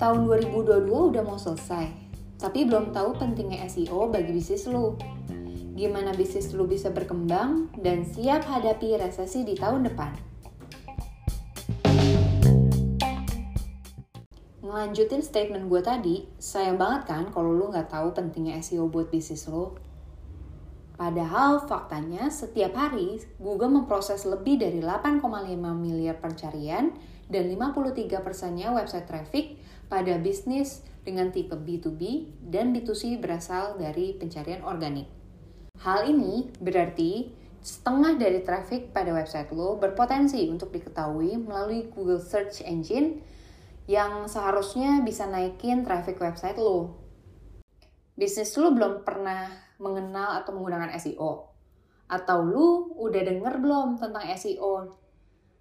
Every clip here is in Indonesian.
Tahun 2022 udah mau selesai, tapi belum tahu pentingnya SEO bagi bisnis lu. Gimana bisnis lu bisa berkembang dan siap hadapi resesi di tahun depan. Ngelanjutin statement gue tadi, sayang banget kan kalau lu nggak tahu pentingnya SEO buat bisnis lu. Padahal faktanya setiap hari Google memproses lebih dari 8,5 miliar pencarian dan 53 persennya website traffic pada bisnis dengan tipe B2B dan B2C berasal dari pencarian organik. Hal ini berarti setengah dari traffic pada website lo berpotensi untuk diketahui melalui Google Search Engine yang seharusnya bisa naikin traffic website lo. Bisnis lo belum pernah mengenal atau menggunakan SEO? Atau lu udah denger belum tentang SEO?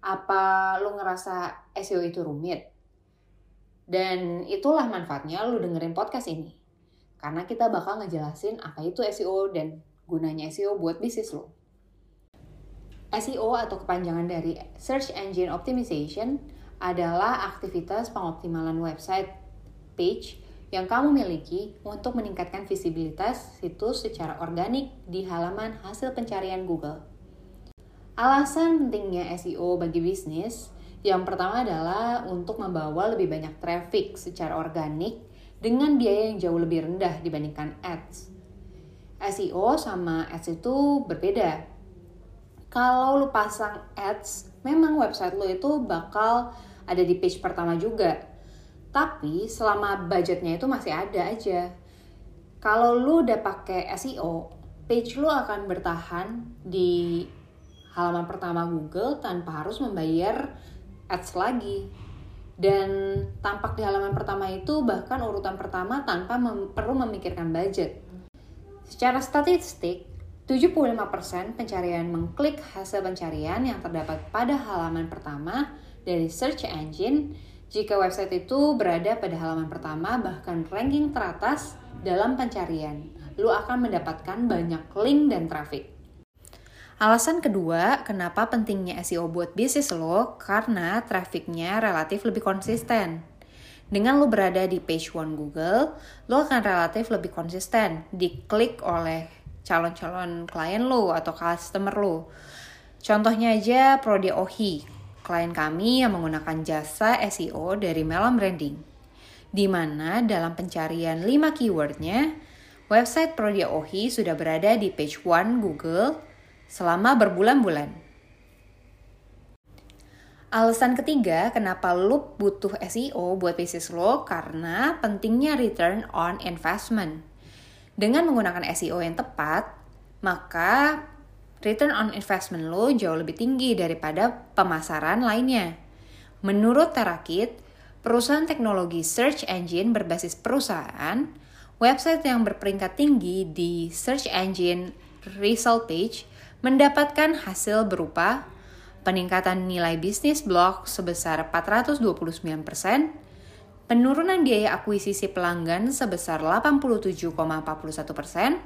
Apa lu ngerasa SEO itu rumit? Dan itulah manfaatnya lu dengerin podcast ini. Karena kita bakal ngejelasin apa itu SEO dan gunanya SEO buat bisnis lo. SEO atau kepanjangan dari Search Engine Optimization adalah aktivitas pengoptimalan website page yang kamu miliki untuk meningkatkan visibilitas situs secara organik di halaman hasil pencarian Google. Alasan pentingnya SEO bagi bisnis yang pertama adalah untuk membawa lebih banyak traffic secara organik dengan biaya yang jauh lebih rendah dibandingkan ads. SEO sama ads itu berbeda. Kalau lu pasang ads, memang website lu itu bakal ada di page pertama juga, tapi selama budgetnya itu masih ada aja. Kalau lu udah pakai SEO, page lu akan bertahan di halaman pertama Google tanpa harus membayar ads lagi. Dan tampak di halaman pertama itu bahkan urutan pertama tanpa mem perlu memikirkan budget. Secara statistik, 75% pencarian mengklik hasil pencarian yang terdapat pada halaman pertama dari search engine jika website itu berada pada halaman pertama bahkan ranking teratas dalam pencarian, lu akan mendapatkan banyak link dan traffic. Alasan kedua, kenapa pentingnya SEO buat bisnis lo, karena trafficnya relatif lebih konsisten. Dengan lo berada di page one Google, lo akan relatif lebih konsisten diklik oleh calon-calon klien lo atau customer lo. Contohnya aja Prodi Ohi, klien kami yang menggunakan jasa SEO dari Melon Branding, di mana dalam pencarian 5 keywordnya, website Prodia Ohi sudah berada di page 1 Google selama berbulan-bulan. Alasan ketiga kenapa lo butuh SEO buat bisnis lo karena pentingnya return on investment. Dengan menggunakan SEO yang tepat, maka return on investment lo jauh lebih tinggi daripada pemasaran lainnya. Menurut Terakit, perusahaan teknologi search engine berbasis perusahaan, website yang berperingkat tinggi di search engine result page mendapatkan hasil berupa peningkatan nilai bisnis blog sebesar 429%, penurunan biaya akuisisi pelanggan sebesar 87,41%,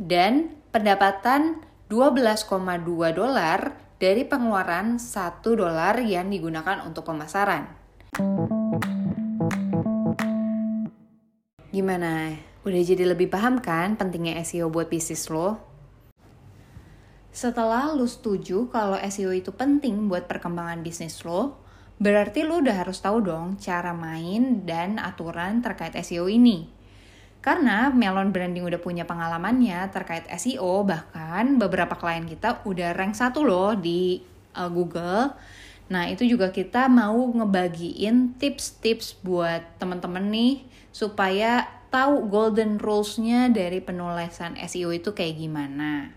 dan pendapatan 12,2 dolar dari pengeluaran 1 dolar yang digunakan untuk pemasaran. Gimana? Udah jadi lebih paham kan pentingnya SEO buat bisnis lo? Setelah lo setuju kalau SEO itu penting buat perkembangan bisnis lo, berarti lo udah harus tahu dong cara main dan aturan terkait SEO ini. Karena Melon Branding udah punya pengalamannya terkait SEO, bahkan beberapa klien kita udah rank satu loh di uh, Google. Nah, itu juga kita mau ngebagiin tips-tips buat temen-temen nih supaya tahu golden rules-nya dari penulisan SEO itu kayak gimana.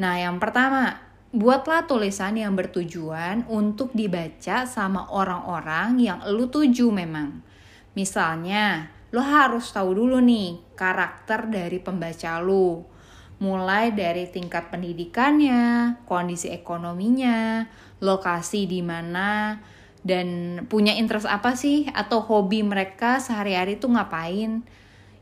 Nah, yang pertama, buatlah tulisan yang bertujuan untuk dibaca sama orang-orang yang lu tuju memang. Misalnya, lo harus tahu dulu nih karakter dari pembaca lo. Mulai dari tingkat pendidikannya, kondisi ekonominya, lokasi di mana, dan punya interest apa sih atau hobi mereka sehari-hari tuh ngapain.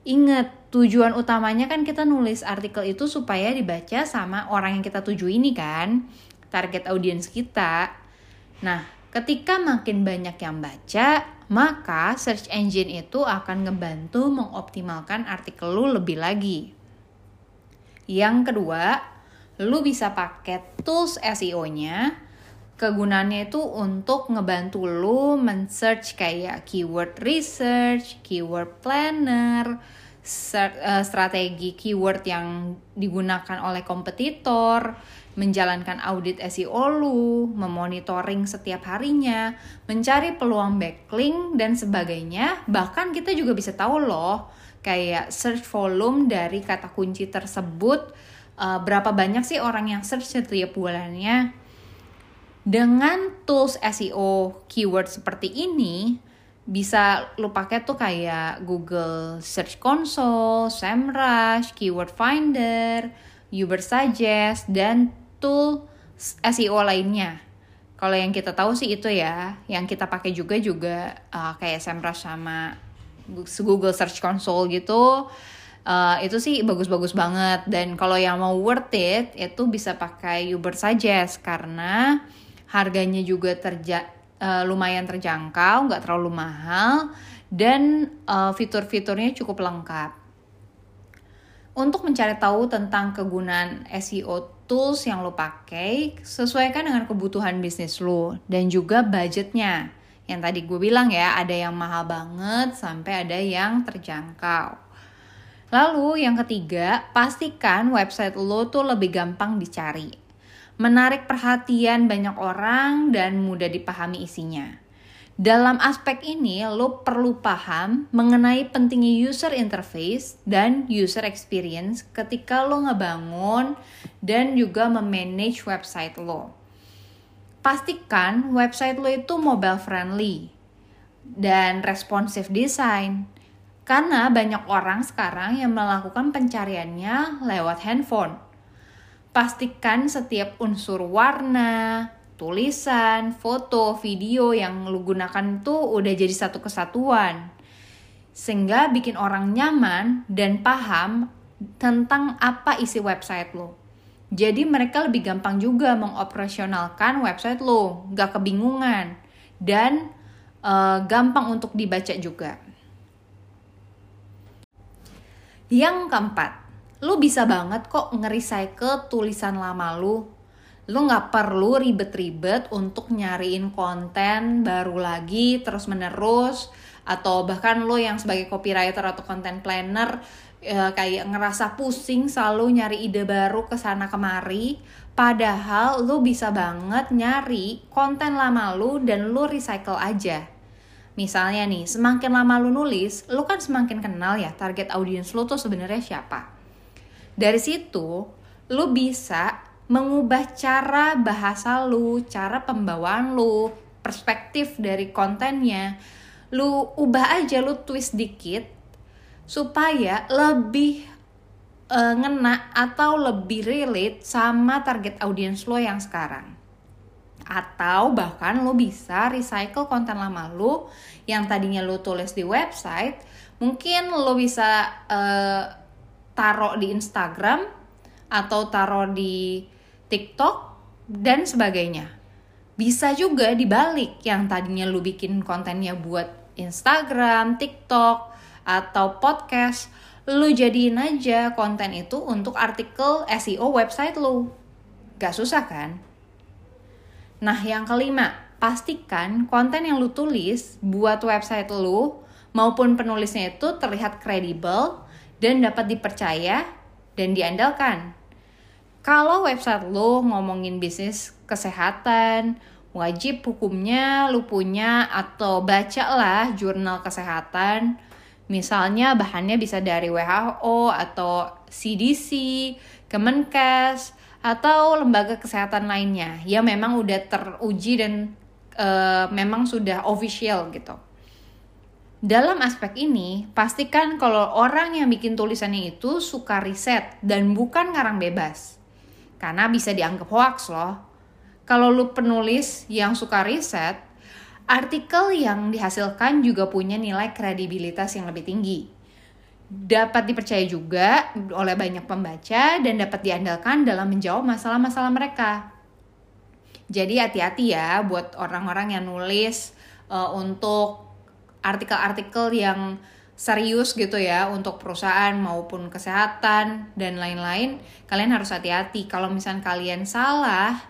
Ingat, tujuan utamanya kan kita nulis artikel itu supaya dibaca sama orang yang kita tuju ini kan, target audiens kita. Nah, ketika makin banyak yang baca, maka search engine itu akan ngebantu mengoptimalkan artikel lu lebih lagi. Yang kedua, lu bisa pakai tools SEO-nya. Kegunaannya itu untuk ngebantu lu men-search kayak keyword research, keyword planner, eh, strategi keyword yang digunakan oleh kompetitor, menjalankan audit SEO lu, memonitoring setiap harinya, mencari peluang backlink dan sebagainya. Bahkan kita juga bisa tahu loh, kayak search volume dari kata kunci tersebut, uh, berapa banyak sih orang yang search setiap bulannya. Dengan tools SEO keyword seperti ini, bisa lu pakai tuh kayak Google Search Console, SEMrush, Keyword Finder, Uber Suggest, dan tool SEO lainnya. Kalau yang kita tahu sih itu ya, yang kita pakai juga juga uh, kayak SEMrush sama Google Search Console gitu. Uh, itu sih bagus-bagus banget dan kalau yang mau worth it itu bisa pakai Uber Suggest karena harganya juga terja uh, lumayan terjangkau, nggak terlalu mahal dan uh, fitur-fiturnya cukup lengkap. Untuk mencari tahu tentang kegunaan SEO tools yang lo pakai, sesuaikan dengan kebutuhan bisnis lo dan juga budgetnya. Yang tadi gue bilang ya, ada yang mahal banget sampai ada yang terjangkau. Lalu yang ketiga, pastikan website lo tuh lebih gampang dicari. Menarik perhatian banyak orang dan mudah dipahami isinya. Dalam aspek ini, lo perlu paham mengenai pentingnya user interface dan user experience ketika lo ngebangun dan juga memanage website lo. Pastikan website lo itu mobile friendly dan responsive design. Karena banyak orang sekarang yang melakukan pencariannya lewat handphone. Pastikan setiap unsur warna, tulisan, foto, video yang lu gunakan tuh udah jadi satu kesatuan. Sehingga bikin orang nyaman dan paham tentang apa isi website lo. Jadi mereka lebih gampang juga mengoperasionalkan website lo, gak kebingungan dan uh, gampang untuk dibaca juga. Yang keempat, lu bisa banget kok nge-recycle tulisan lama lu lu nggak perlu ribet-ribet untuk nyariin konten baru lagi terus menerus atau bahkan lo yang sebagai copywriter atau content planner ya, kayak ngerasa pusing selalu nyari ide baru ke sana kemari padahal lo bisa banget nyari konten lama lo dan lo recycle aja Misalnya nih, semakin lama lu nulis, lu kan semakin kenal ya target audiens lu tuh sebenarnya siapa. Dari situ, lu bisa mengubah cara bahasa lu, cara pembawaan lu, perspektif dari kontennya. Lu ubah aja, lu twist dikit supaya lebih uh, ngena atau lebih relate sama target audiens lo yang sekarang. Atau bahkan lo bisa recycle konten lama lo yang tadinya lo tulis di website, mungkin lo bisa uh, taruh di Instagram atau taruh di TikTok, dan sebagainya. Bisa juga dibalik yang tadinya lu bikin kontennya buat Instagram, TikTok, atau podcast, lu jadiin aja konten itu untuk artikel SEO website lu. Gak susah kan? Nah yang kelima, pastikan konten yang lu tulis buat website lu maupun penulisnya itu terlihat kredibel dan dapat dipercaya dan diandalkan. Kalau website lo ngomongin bisnis kesehatan, wajib hukumnya lu punya atau bacalah jurnal kesehatan. Misalnya bahannya bisa dari WHO atau CDC, Kemenkes, atau lembaga kesehatan lainnya yang memang udah teruji dan uh, memang sudah official gitu. Dalam aspek ini, pastikan kalau orang yang bikin tulisannya itu suka riset dan bukan ngarang bebas karena bisa dianggap hoax loh. Kalau lu penulis yang suka riset, artikel yang dihasilkan juga punya nilai kredibilitas yang lebih tinggi. Dapat dipercaya juga oleh banyak pembaca dan dapat diandalkan dalam menjawab masalah-masalah mereka. Jadi hati-hati ya buat orang-orang yang nulis uh, untuk artikel-artikel yang serius gitu ya untuk perusahaan maupun kesehatan dan lain-lain. Kalian harus hati-hati kalau misalnya kalian salah,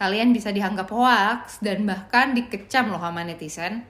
kalian bisa dianggap hoax dan bahkan dikecam loh sama netizen.